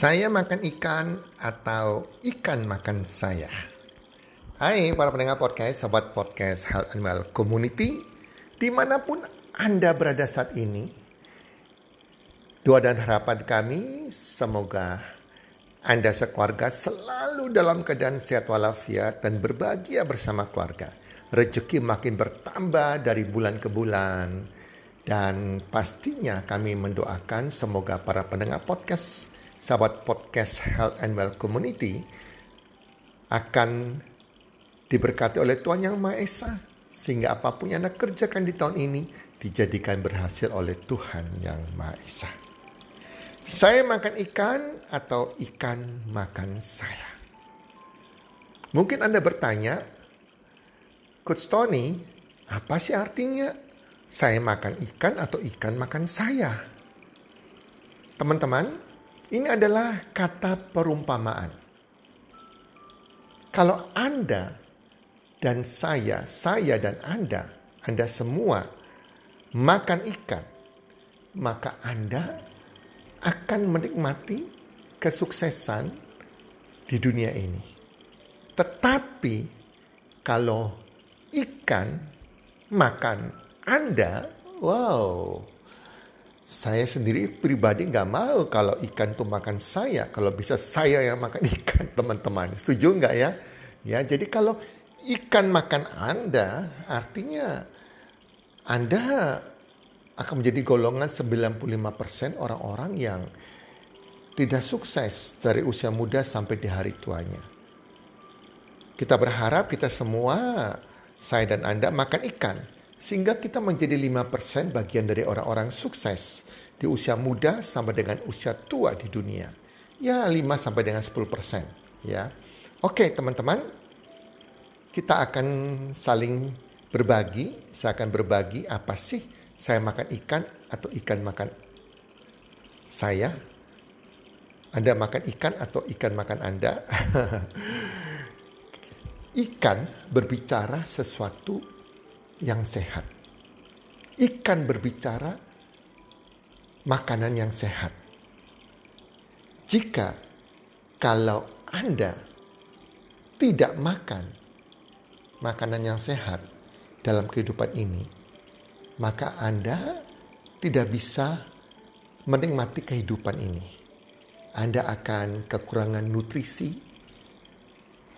Saya makan ikan atau ikan makan saya? Hai para pendengar podcast, sahabat podcast and Well Community. Di mana pun Anda berada saat ini, doa dan harapan kami semoga Anda sekeluarga selalu dalam keadaan sehat walafiat dan berbahagia bersama keluarga. Rezeki makin bertambah dari bulan ke bulan. Dan pastinya kami mendoakan semoga para pendengar podcast sahabat podcast Health and Well Community akan diberkati oleh Tuhan Yang Maha Esa sehingga apa pun yang Anda kerjakan di tahun ini dijadikan berhasil oleh Tuhan Yang Maha Esa. Saya makan ikan atau ikan makan saya? Mungkin Anda bertanya, Coach Tony, apa sih artinya saya makan ikan atau ikan makan saya? Teman-teman, ini adalah kata perumpamaan. Kalau Anda dan saya, saya dan Anda, Anda semua makan ikan, maka Anda akan menikmati kesuksesan di dunia ini. Tetapi kalau ikan makan Anda, wow, saya sendiri pribadi nggak mau kalau ikan tuh makan saya. Kalau bisa saya yang makan ikan, teman-teman. Setuju nggak ya? Ya, jadi kalau ikan makan Anda, artinya Anda akan menjadi golongan 95% orang-orang yang tidak sukses dari usia muda sampai di hari tuanya. Kita berharap kita semua, saya dan Anda makan ikan sehingga kita menjadi 5% bagian dari orang-orang sukses di usia muda sampai dengan usia tua di dunia. Ya 5 sampai dengan 10%, ya. Oke, teman-teman. Kita akan saling berbagi, saya akan berbagi apa sih saya makan ikan atau ikan makan saya. Anda makan ikan atau ikan makan Anda. ikan berbicara sesuatu yang sehat. Ikan berbicara makanan yang sehat. Jika kalau Anda tidak makan makanan yang sehat dalam kehidupan ini, maka Anda tidak bisa menikmati kehidupan ini. Anda akan kekurangan nutrisi,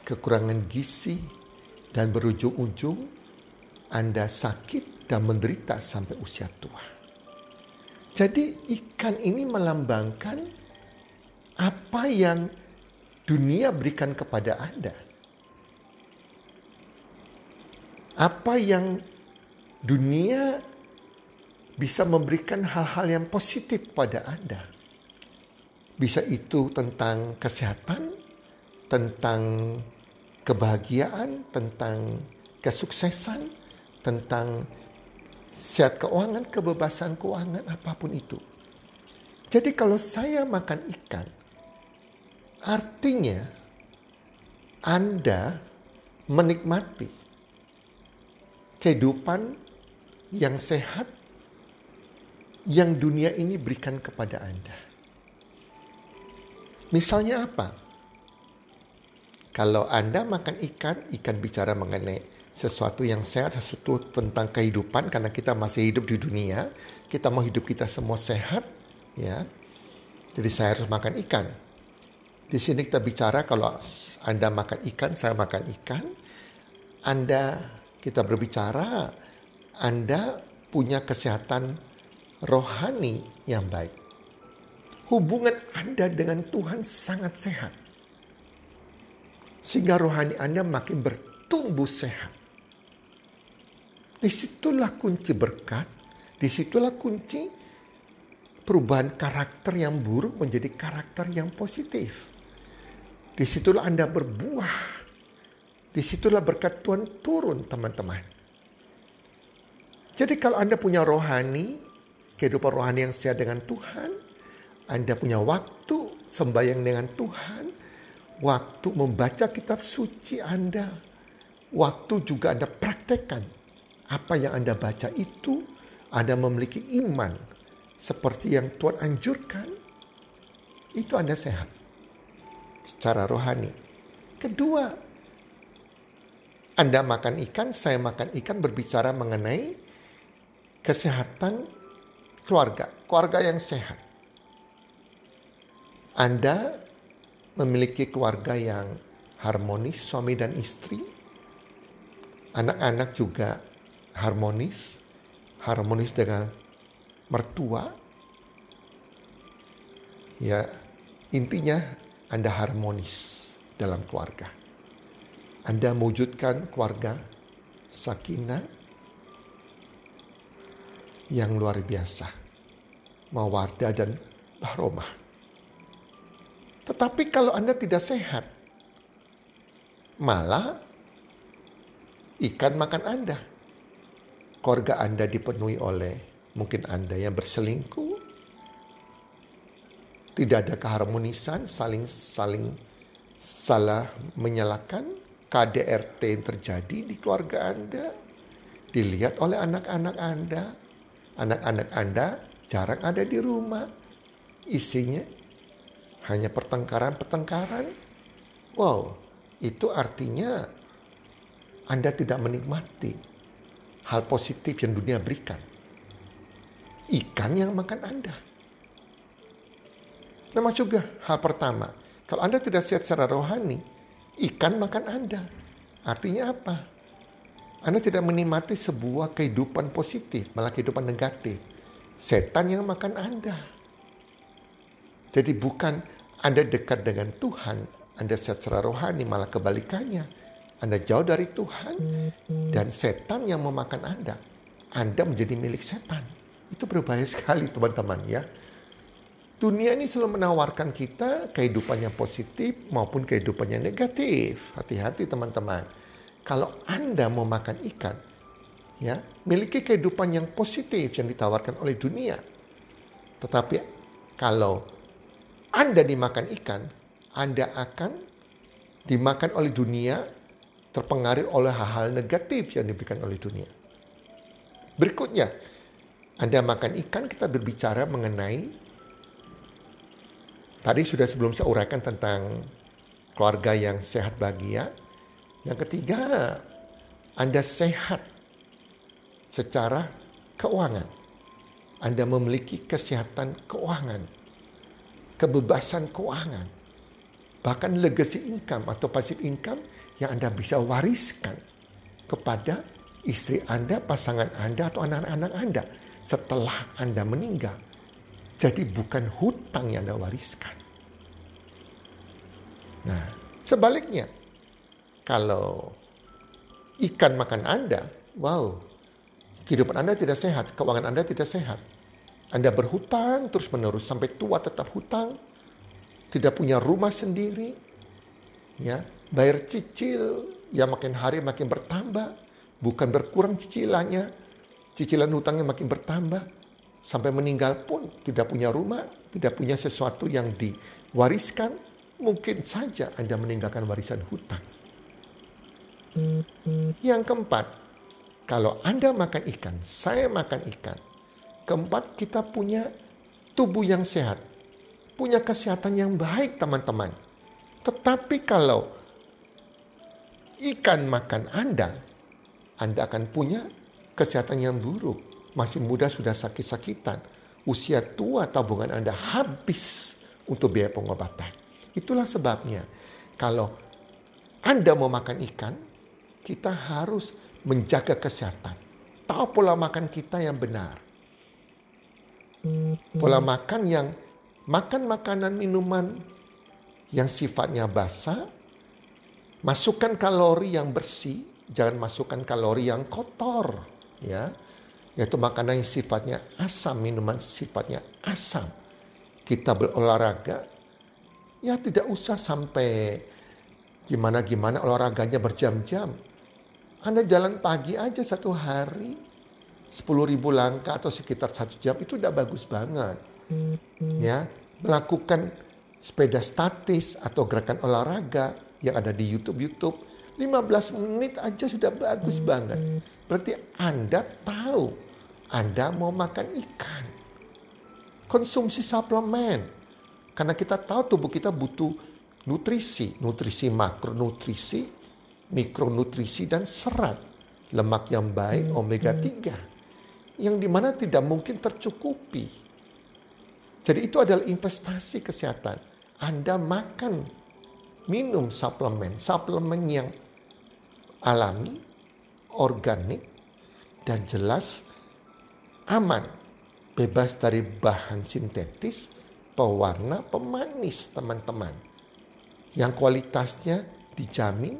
kekurangan gizi, dan berujung-ujung anda sakit dan menderita sampai usia tua. Jadi ikan ini melambangkan apa yang dunia berikan kepada Anda. Apa yang dunia bisa memberikan hal-hal yang positif pada Anda. Bisa itu tentang kesehatan, tentang kebahagiaan, tentang kesuksesan, tentang sehat keuangan, kebebasan keuangan, apa pun itu. Jadi kalau saya makan ikan, artinya Anda menikmati kehidupan yang sehat yang dunia ini berikan kepada Anda. Misalnya apa? Kalau Anda makan ikan, ikan bicara mengenai sesuatu yang sehat, sesuatu tentang kehidupan karena kita masih hidup di dunia, kita mau hidup kita semua sehat, ya. Jadi saya harus makan ikan. Di sini kita bicara kalau Anda makan ikan, saya makan ikan. Anda kita berbicara Anda punya kesehatan rohani yang baik. Hubungan Anda dengan Tuhan sangat sehat. Sehingga rohani Anda makin bertumbuh sehat. Di situlah kunci berkat, di situlah kunci perubahan karakter yang buruk menjadi karakter yang positif. Di situlah Anda berbuah. Di situlah berkat Tuhan turun teman-teman. Jadi kalau Anda punya rohani, kehidupan rohani yang sehat dengan Tuhan, Anda punya waktu sembahyang dengan Tuhan, waktu membaca kitab suci Anda, waktu juga Anda praktekkan apa yang Anda baca itu, Anda memiliki iman seperti yang Tuhan anjurkan, itu Anda sehat secara rohani. Kedua, Anda makan ikan, saya makan ikan berbicara mengenai kesehatan keluarga, keluarga yang sehat. Anda memiliki keluarga yang harmonis, suami dan istri. Anak-anak juga harmonis, harmonis dengan mertua. Ya, intinya Anda harmonis dalam keluarga. Anda mewujudkan keluarga sakinah yang luar biasa. Mawadah dan baromah. Tetapi kalau Anda tidak sehat, malah ikan makan Anda. Keluarga Anda dipenuhi oleh mungkin Anda yang berselingkuh. Tidak ada keharmonisan, saling saling salah menyalahkan. KDRT yang terjadi di keluarga Anda dilihat oleh anak-anak Anda. Anak-anak Anda jarang ada di rumah. Isinya hanya pertengkaran-pertengkaran. Wow, itu artinya Anda tidak menikmati hal positif yang dunia berikan. Ikan yang makan Anda. Nama juga hal pertama, kalau Anda tidak sehat secara rohani, ikan makan Anda. Artinya apa? Anda tidak menikmati sebuah kehidupan positif, malah kehidupan negatif. Setan yang makan Anda. Jadi bukan Anda dekat dengan Tuhan, anda secara rohani malah kebalikannya. Anda jauh dari Tuhan dan setan yang memakan Anda. Anda menjadi milik setan. Itu berbahaya sekali teman-teman ya. Dunia ini selalu menawarkan kita kehidupan yang positif maupun kehidupan yang negatif. Hati-hati teman-teman. Kalau Anda mau makan ikan, ya, miliki kehidupan yang positif yang ditawarkan oleh dunia. Tetapi kalau Anda dimakan ikan, anda akan dimakan oleh dunia, terpengaruh oleh hal-hal negatif yang diberikan oleh dunia. Berikutnya, Anda makan ikan, kita berbicara mengenai Tadi sudah sebelum saya uraikan tentang keluarga yang sehat bahagia. Yang ketiga, Anda sehat secara keuangan. Anda memiliki kesehatan keuangan, kebebasan keuangan bahkan legacy income atau passive income yang Anda bisa wariskan kepada istri Anda, pasangan Anda, atau anak-anak Anda setelah Anda meninggal. Jadi bukan hutang yang Anda wariskan. Nah, sebaliknya, kalau ikan makan Anda, wow, kehidupan Anda tidak sehat, keuangan Anda tidak sehat. Anda berhutang terus menerus sampai tua tetap hutang, tidak punya rumah sendiri, ya bayar cicil yang makin hari makin bertambah, bukan berkurang cicilannya, cicilan hutangnya makin bertambah, sampai meninggal pun tidak punya rumah, tidak punya sesuatu yang diwariskan, mungkin saja Anda meninggalkan warisan hutang. Yang keempat, kalau Anda makan ikan, saya makan ikan. Keempat, kita punya tubuh yang sehat punya kesehatan yang baik teman-teman. Tetapi kalau ikan makan Anda, Anda akan punya kesehatan yang buruk. Masih muda sudah sakit-sakitan. Usia tua tabungan Anda habis untuk biaya pengobatan. Itulah sebabnya kalau Anda mau makan ikan, kita harus menjaga kesehatan. Tahu pola makan kita yang benar. Pola makan yang makan makanan minuman yang sifatnya basah, masukkan kalori yang bersih, jangan masukkan kalori yang kotor, ya. Yaitu makanan yang sifatnya asam, minuman sifatnya asam. Kita berolahraga, ya tidak usah sampai gimana-gimana olahraganya berjam-jam. Anda jalan pagi aja satu hari, 10 ribu langkah atau sekitar satu jam itu udah bagus banget ya melakukan sepeda statis atau gerakan olahraga yang ada di YouTube YouTube 15 menit aja sudah bagus banget. Berarti Anda tahu Anda mau makan ikan. Konsumsi suplemen. Karena kita tahu tubuh kita butuh nutrisi, nutrisi makronutrisi, mikronutrisi dan serat, lemak yang baik, omega 3 yang di mana tidak mungkin tercukupi. Jadi itu adalah investasi kesehatan. Anda makan, minum suplemen, suplemen yang alami, organik, dan jelas aman, bebas dari bahan sintetis, pewarna, pemanis teman-teman. Yang kualitasnya dijamin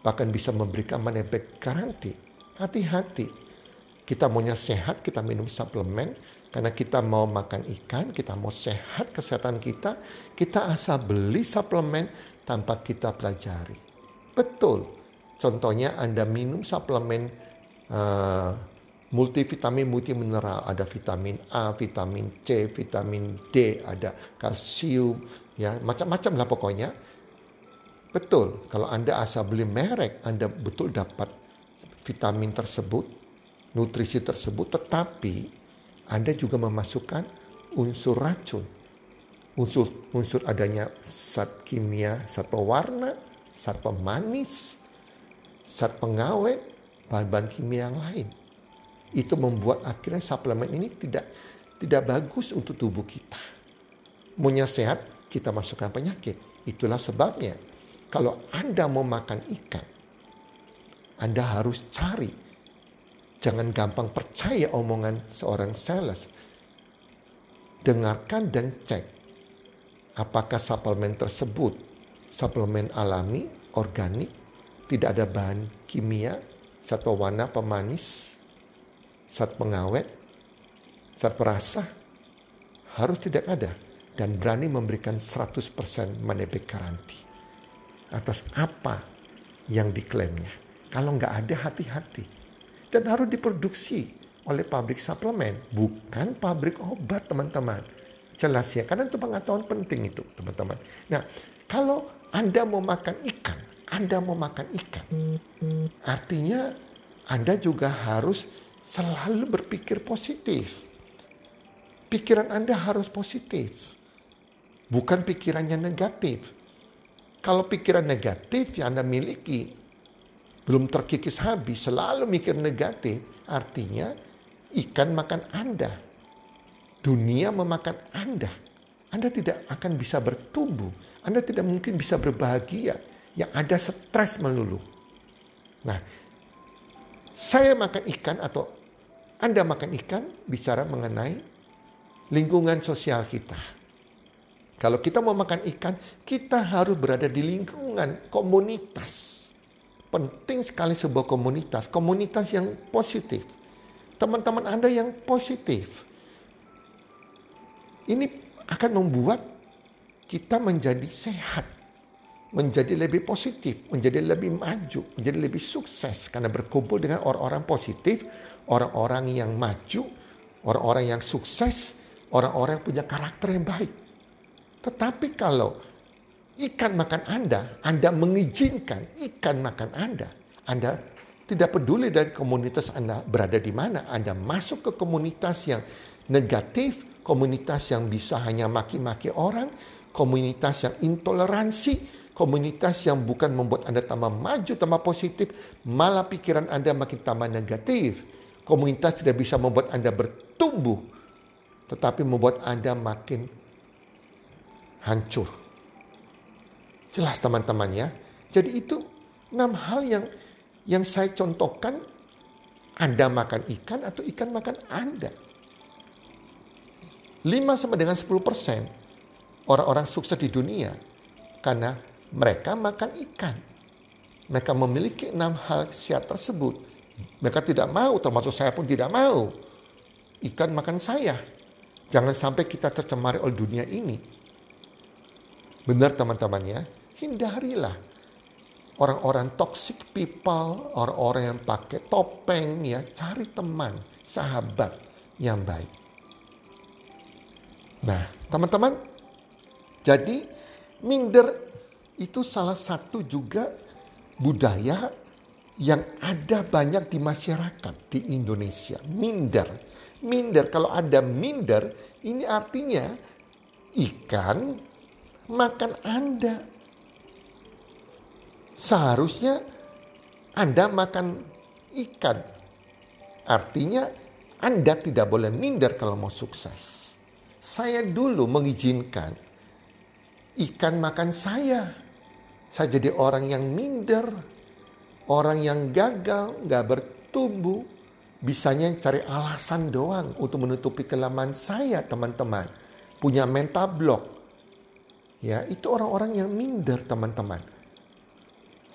bahkan bisa memberikan money back garanti. Hati-hati. Kita maunya sehat, kita minum suplemen. Karena kita mau makan ikan, kita mau sehat kesehatan kita. Kita asal beli suplemen tanpa kita pelajari. Betul. Contohnya Anda minum suplemen uh, multivitamin, multimineral, ada vitamin A, vitamin C, vitamin D, ada kalsium, ya macam-macam lah pokoknya. Betul, kalau Anda asal beli merek, Anda betul dapat vitamin tersebut, nutrisi tersebut, tetapi Anda juga memasukkan unsur racun. Unsur unsur adanya zat kimia, zat pewarna, zat pemanis, zat pengawet, bahan-bahan kimia yang lain itu membuat akhirnya suplemen ini tidak tidak bagus untuk tubuh kita. Maunya sehat, kita masukkan penyakit. Itulah sebabnya kalau Anda mau makan ikan, Anda harus cari. Jangan gampang percaya omongan seorang sales. Dengarkan dan cek apakah suplemen tersebut suplemen alami, organik, tidak ada bahan kimia, satu warna pemanis, saat pengawet, saat perasa harus tidak ada dan berani memberikan 100% money back garanti atas apa yang diklaimnya. Kalau nggak ada hati-hati dan harus diproduksi oleh pabrik suplemen, bukan pabrik obat teman-teman. Jelas ya, karena itu pengetahuan penting itu teman-teman. Nah, kalau Anda mau makan ikan, Anda mau makan ikan, artinya Anda juga harus selalu berpikir positif. Pikiran Anda harus positif. Bukan pikiran yang negatif. Kalau pikiran negatif yang Anda miliki belum terkikis habis, selalu mikir negatif, artinya ikan makan Anda. Dunia memakan Anda. Anda tidak akan bisa bertumbuh. Anda tidak mungkin bisa berbahagia. Yang ada stres melulu. Nah, saya makan ikan atau Anda makan ikan bicara mengenai lingkungan sosial kita. Kalau kita mau makan ikan, kita harus berada di lingkungan komunitas. Penting sekali sebuah komunitas, komunitas yang positif. Teman-teman Anda yang positif. Ini akan membuat kita menjadi sehat menjadi lebih positif, menjadi lebih maju, menjadi lebih sukses karena berkumpul dengan orang-orang positif, orang-orang yang maju, orang-orang yang sukses, orang-orang yang punya karakter yang baik. Tetapi kalau ikan makan Anda, Anda mengizinkan ikan makan Anda, Anda tidak peduli dari komunitas Anda berada di mana, Anda masuk ke komunitas yang negatif, komunitas yang bisa hanya maki-maki orang, komunitas yang intoleransi, komunitas yang bukan membuat Anda tambah maju, tambah positif, malah pikiran Anda makin tambah negatif. Komunitas tidak bisa membuat Anda bertumbuh, tetapi membuat Anda makin hancur. Jelas teman-teman ya. Jadi itu enam hal yang yang saya contohkan Anda makan ikan atau ikan makan Anda. 5 sama dengan 10 persen orang-orang sukses di dunia karena mereka makan ikan. Mereka memiliki enam hal siat tersebut. Mereka tidak mau, termasuk saya pun tidak mau. Ikan makan saya. Jangan sampai kita tercemari oleh dunia ini. Benar teman-teman ya, hindarilah orang-orang toxic people, orang-orang yang pakai topeng ya, cari teman, sahabat yang baik. Nah, teman-teman, jadi minder itu salah satu juga budaya yang ada banyak di masyarakat di Indonesia. Minder. Minder, kalau ada minder, ini artinya ikan makan Anda. Seharusnya Anda makan ikan. Artinya Anda tidak boleh minder kalau mau sukses. Saya dulu mengizinkan ikan makan saya. Saya jadi orang yang minder. Orang yang gagal, gak bertumbuh. Bisanya cari alasan doang untuk menutupi kelemahan saya teman-teman. Punya mental block. Ya, itu orang-orang yang minder teman-teman.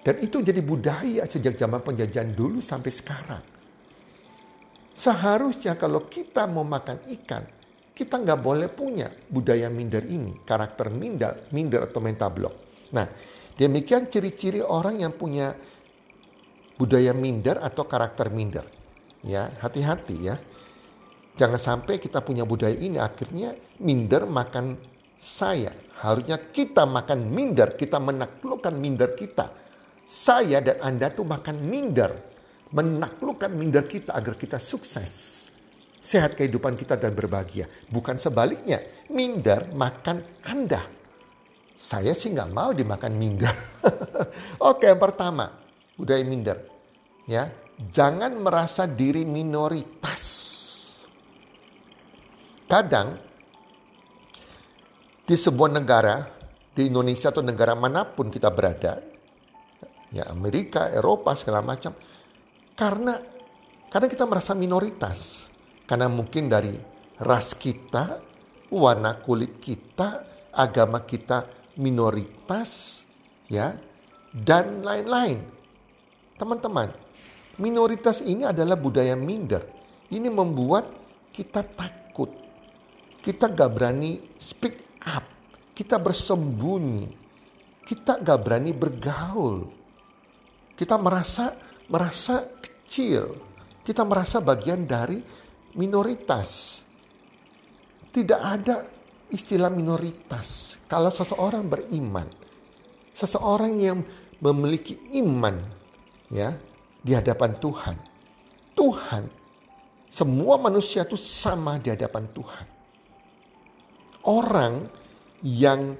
Dan itu jadi budaya sejak zaman penjajahan dulu sampai sekarang. Seharusnya kalau kita mau makan ikan, kita nggak boleh punya budaya minder ini, karakter minder, minder atau mental block. Nah, demikian ciri-ciri orang yang punya budaya minder atau karakter minder. Ya, hati-hati ya. Jangan sampai kita punya budaya ini akhirnya minder makan saya. Harusnya kita makan minder, kita menaklukkan minder kita saya dan Anda tuh makan minder. Menaklukkan minder kita agar kita sukses. Sehat kehidupan kita dan berbahagia. Bukan sebaliknya. Minder makan Anda. Saya sih nggak mau dimakan minder. Oke yang pertama. Budaya minder. Ya, Jangan merasa diri minoritas. Kadang di sebuah negara, di Indonesia atau negara mana pun kita berada, ya Amerika, Eropa segala macam. Karena karena kita merasa minoritas. Karena mungkin dari ras kita, warna kulit kita, agama kita minoritas, ya, dan lain-lain. Teman-teman, minoritas ini adalah budaya minder. Ini membuat kita takut. Kita gak berani speak up. Kita bersembunyi. Kita gak berani bergaul. Kita merasa merasa kecil. Kita merasa bagian dari minoritas. Tidak ada istilah minoritas. Kalau seseorang beriman, seseorang yang memiliki iman ya di hadapan Tuhan. Tuhan semua manusia itu sama di hadapan Tuhan. Orang yang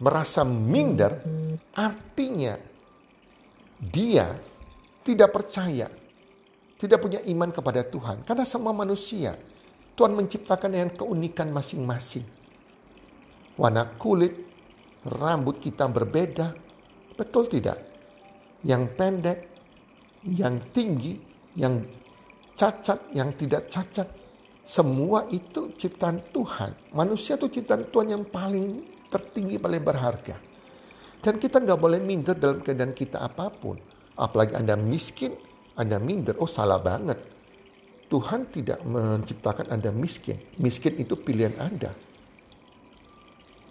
merasa minder artinya dia tidak percaya, tidak punya iman kepada Tuhan. Karena semua manusia, Tuhan menciptakan dengan keunikan masing-masing. Warna kulit, rambut kita berbeda, betul tidak? Yang pendek, yang tinggi, yang cacat, yang tidak cacat. Semua itu ciptaan Tuhan. Manusia itu ciptaan Tuhan yang paling tertinggi, paling berharga. Dan kita nggak boleh minder dalam keadaan kita apa pun. Apalagi Anda miskin, Anda minder. Oh salah banget. Tuhan tidak menciptakan Anda miskin. Miskin itu pilihan Anda.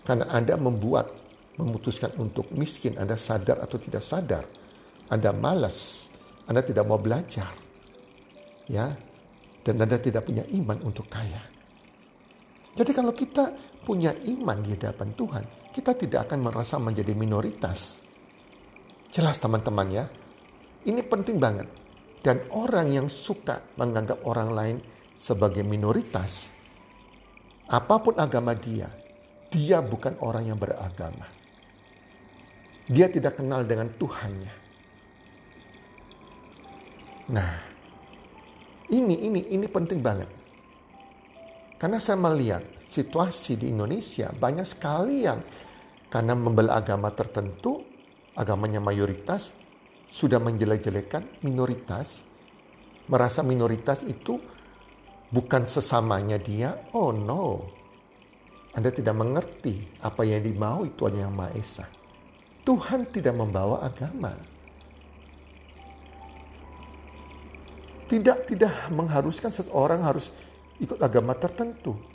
Karena Anda membuat, memutuskan untuk miskin. Anda sadar atau tidak sadar. Anda malas. Anda tidak mau belajar. Ya, dan Anda tidak punya iman untuk kaya. Jadi kalau kita punya iman di hadapan Tuhan, kita tidak akan merasa menjadi minoritas. Jelas teman-teman ya, ini penting banget. Dan orang yang suka menganggap orang lain sebagai minoritas, apa pun agama dia, dia bukan orang yang beragama. Dia tidak kenal dengan Tuhannya. Nah, ini ini ini penting banget. Karena saya melihat situasi di Indonesia banyak sekali yang karena membela agama tertentu, agamanya mayoritas, sudah menjelek-jelekan minoritas, merasa minoritas itu bukan sesamanya dia. Oh no, Anda tidak mengerti apa yang dimau itu hanya yang Maha Esa. Tuhan tidak membawa agama. Tidak tidak mengharuskan seseorang harus ikut agama tertentu.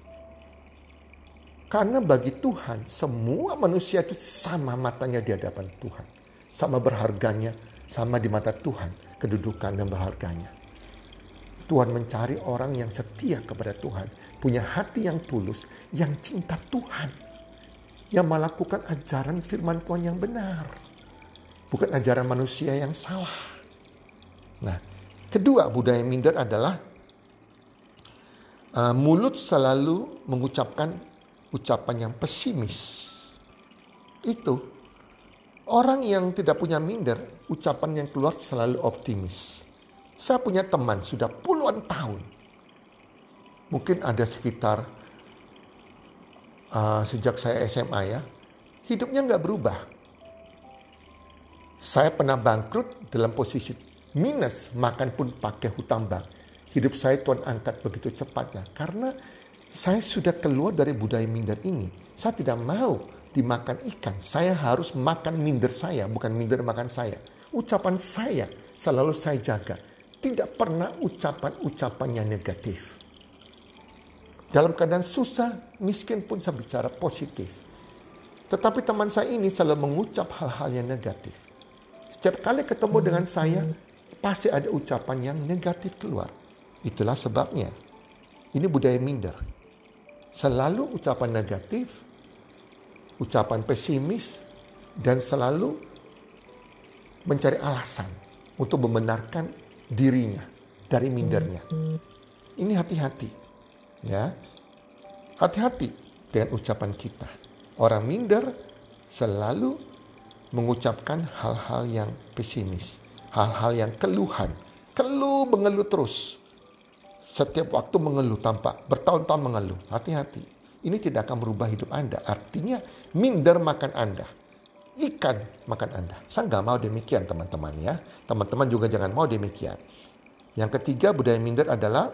Karena bagi Tuhan semua manusia itu sama matanya di hadapan Tuhan. Sama berharganya, sama di mata Tuhan kedudukan dan berharganya. Tuhan mencari orang yang setia kepada Tuhan. Punya hati yang tulus, yang cinta Tuhan. Yang melakukan ajaran firman Tuhan yang benar. Bukan ajaran manusia yang salah. Nah, kedua budaya minder adalah uh, mulut selalu mengucapkan ucapan yang pesimis. Itu orang yang tidak punya minder, ucapan yang keluar selalu optimis. Saya punya teman sudah puluhan tahun. Mungkin ada sekitar uh, sejak saya SMA ya, hidupnya nggak berubah. Saya pernah bangkrut dalam posisi minus, makan pun pakai hutang bank. Hidup saya Tuhan angkat begitu cepatnya. Karena saya sudah keluar dari budaya minder ini. Saya tidak mau dimakan ikan. Saya harus makan minder saya, bukan minder makan saya. Ucapan saya selalu saya jaga. Tidak pernah ucapan-ucapan yang negatif. Dalam keadaan susah, miskin pun saya bicara positif. Tetapi teman saya ini selalu mengucap hal-hal yang negatif. Setiap kali ketemu dengan saya, pasti ada ucapan yang negatif keluar. Itulah sebabnya. Ini budaya minder. Selalu ucapan negatif, ucapan pesimis, dan selalu mencari alasan untuk membenarkan dirinya dari mindernya. Ini hati-hati. Ya. Hati-hati dengan ucapan kita. Orang minder selalu mengucapkan hal-hal yang pesimis, hal-hal yang keluhan, keluh mengeluh terus. Setiap waktu mengeluh tanpa bertahun-tahun mengeluh. Hati-hati. Ini tidak akan merubah hidup Anda. Artinya minder makan Anda. Ikan makan Anda. Saya nggak mau demikian teman-teman ya. Teman-teman juga jangan mau demikian. Yang ketiga budaya minder adalah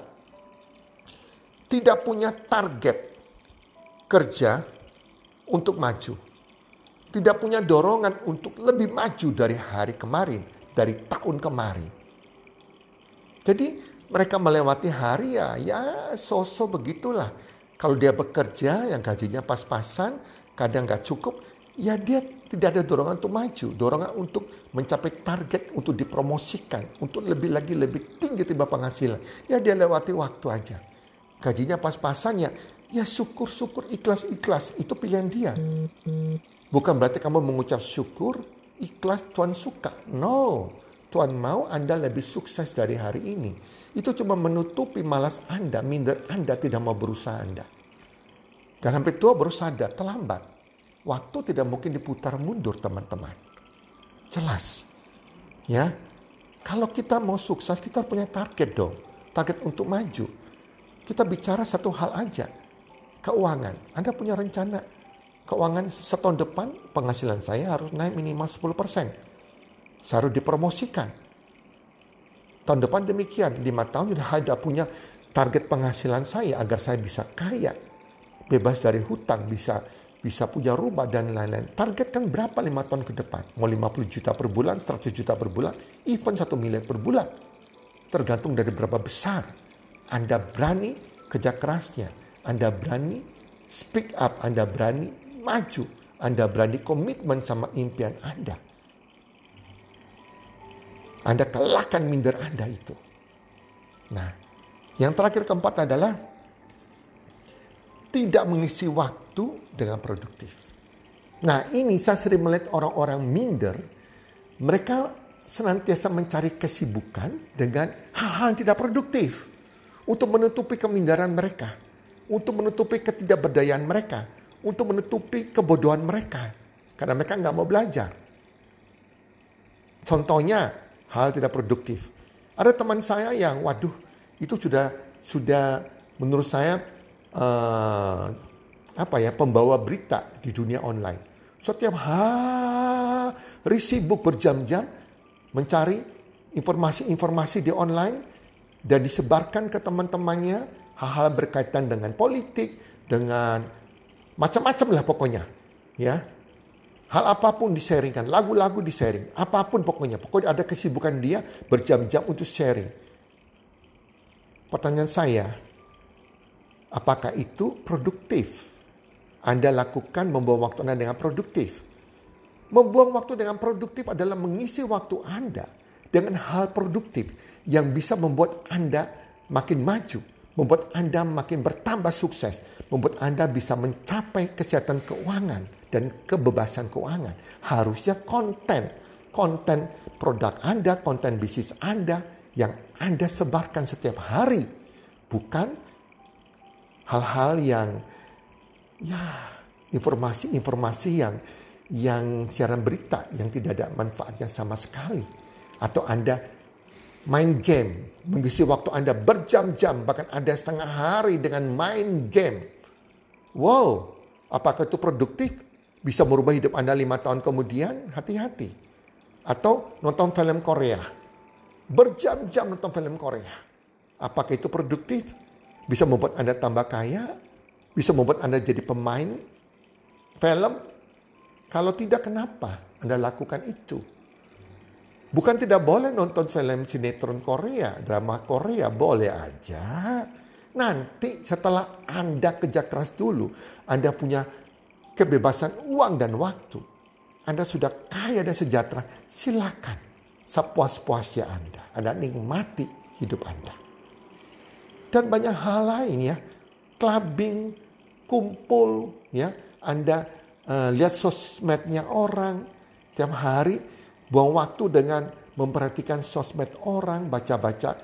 tidak punya target kerja untuk maju. Tidak punya dorongan untuk lebih maju dari hari kemarin, dari tahun kemarin. Jadi mereka melewati hari ya, ya sosok begitulah. Kalau dia bekerja yang gajinya pas-pasan, kadang nggak cukup, ya dia tidak ada dorongan untuk maju, dorongan untuk mencapai target, untuk dipromosikan, untuk lebih lagi lebih tinggi tiba penghasilan. Ya dia lewati waktu aja gajinya pas-pasan ya, ya syukur-syukur ikhlas-ikhlas. Itu pilihan dia. Bukan berarti kamu mengucap syukur, ikhlas Tuhan suka. No, Tuhan mau Anda lebih sukses dari hari ini. Itu cuma menutupi malas Anda, minder Anda tidak mau berusaha Anda. Dan hampir tua baru sadar, terlambat. Waktu tidak mungkin diputar mundur teman-teman. Jelas. Ya, kalau kita mau sukses kita punya target dong. Target untuk maju. Kita bicara satu hal aja. Keuangan. Anda punya rencana keuangan setahun depan penghasilan saya harus naik minimal 10%. Saya harus dipromosikan. Tahun depan demikian. Lima tahun sudah ada punya target penghasilan saya agar saya bisa kaya. Bebas dari hutang, bisa bisa punya rumah dan lain-lain. Target kan berapa lima tahun ke depan? Mau 50 juta per bulan, 100 juta per bulan, even 1 miliar per bulan. Tergantung dari berapa besar anda berani kerja kerasnya. Anda berani speak up. Anda berani maju. Anda berani komitmen sama impian Anda. Anda kelahkan minder Anda itu. Nah, yang terakhir keempat adalah tidak mengisi waktu dengan produktif. Nah, ini saya sering melihat orang-orang minder. Mereka senantiasa mencari kesibukan dengan hal-hal yang tidak produktif untuk menutupi kemindaran mereka, untuk menutupi ketidakberdayaan mereka, untuk menutupi kebodohan mereka, karena mereka nggak mau belajar. Contohnya hal tidak produktif. Ada teman saya yang, waduh, itu sudah sudah menurut saya uh, apa ya pembawa berita di dunia online. Setiap hari sibuk berjam-jam mencari informasi-informasi di online dan disebarkan ke teman-temannya hal-hal berkaitan dengan politik, dengan macam-macam lah pokoknya. Ya. Hal apa pun disaringkan, lagu-lagu disaring, apa pun pokoknya. Pokoknya ada kesibukan dia berjam-jam untuk sharing. Pertanyaan saya, apakah itu produktif? Anda lakukan membuang waktu Anda dengan produktif. Membuang waktu dengan produktif adalah mengisi waktu Anda dengan hal produktif yang bisa membuat Anda makin maju, membuat Anda makin bertambah sukses, membuat Anda bisa mencapai kesehatan keuangan dan kebebasan keuangan. Harusnya konten, konten produk Anda, konten bisnis Anda yang Anda sebarkan setiap hari, bukan hal-hal yang ya informasi-informasi yang yang siaran berita yang tidak ada manfaatnya sama sekali. Atau Anda main game, mengisi waktu Anda berjam-jam, bahkan ada setengah hari dengan main game. Wow, apakah itu produktif? Bisa merubah hidup Anda lima tahun kemudian? Hati-hati. Atau nonton film Korea. Berjam-jam nonton film Korea. Apakah itu produktif? Bisa membuat Anda tambah kaya? Bisa membuat Anda jadi pemain film? Kalau tidak, kenapa Anda lakukan itu? Bukan tidak boleh nonton film sinetron Korea, drama Korea, boleh aja. Nanti setelah Anda kerja keras dulu, Anda punya kebebasan uang dan waktu. Anda sudah kaya dan sejahtera, silakan sepuas-puasnya Anda. Anda nikmati hidup Anda. Dan banyak hal lain ya, clubbing, kumpul, ya, Anda uh, lihat sosmednya orang tiap hari, buang waktu dengan memperhatikan sosmed orang, baca-baca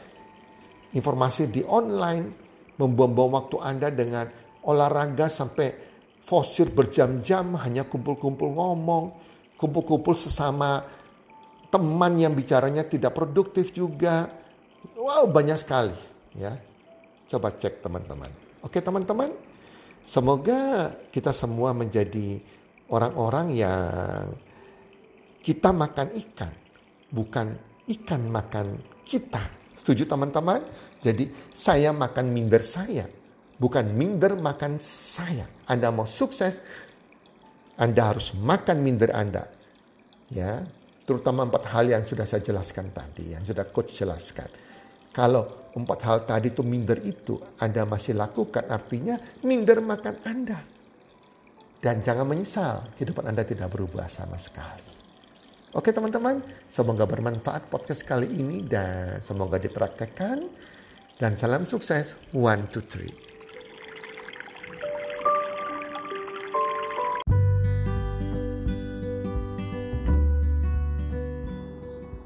informasi di online, membuang-buang waktu Anda dengan olahraga sampai fosil berjam-jam hanya kumpul-kumpul ngomong, kumpul-kumpul sesama teman yang bicaranya tidak produktif juga. Wow, banyak sekali ya. Coba cek teman-teman. Oke teman-teman, semoga kita semua menjadi orang-orang yang kita makan ikan, bukan ikan makan kita. Setuju teman-teman? Jadi saya makan minder saya, bukan minder makan saya. Anda mau sukses, Anda harus makan minder Anda. Ya, terutama empat hal yang sudah saya jelaskan tadi, yang sudah coach jelaskan. Kalau empat hal tadi itu minder itu Anda masih lakukan, artinya minder makan Anda. Dan jangan menyesal, kehidupan Anda tidak berubah sama sekali. Oke teman-teman, semoga bermanfaat podcast kali ini dan semoga dipraktekkan. Dan salam sukses, one, two, three.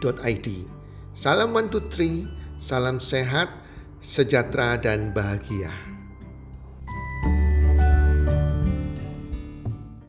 www.salam123.id. Salam 123, salam sehat, sejahtera dan bahagia.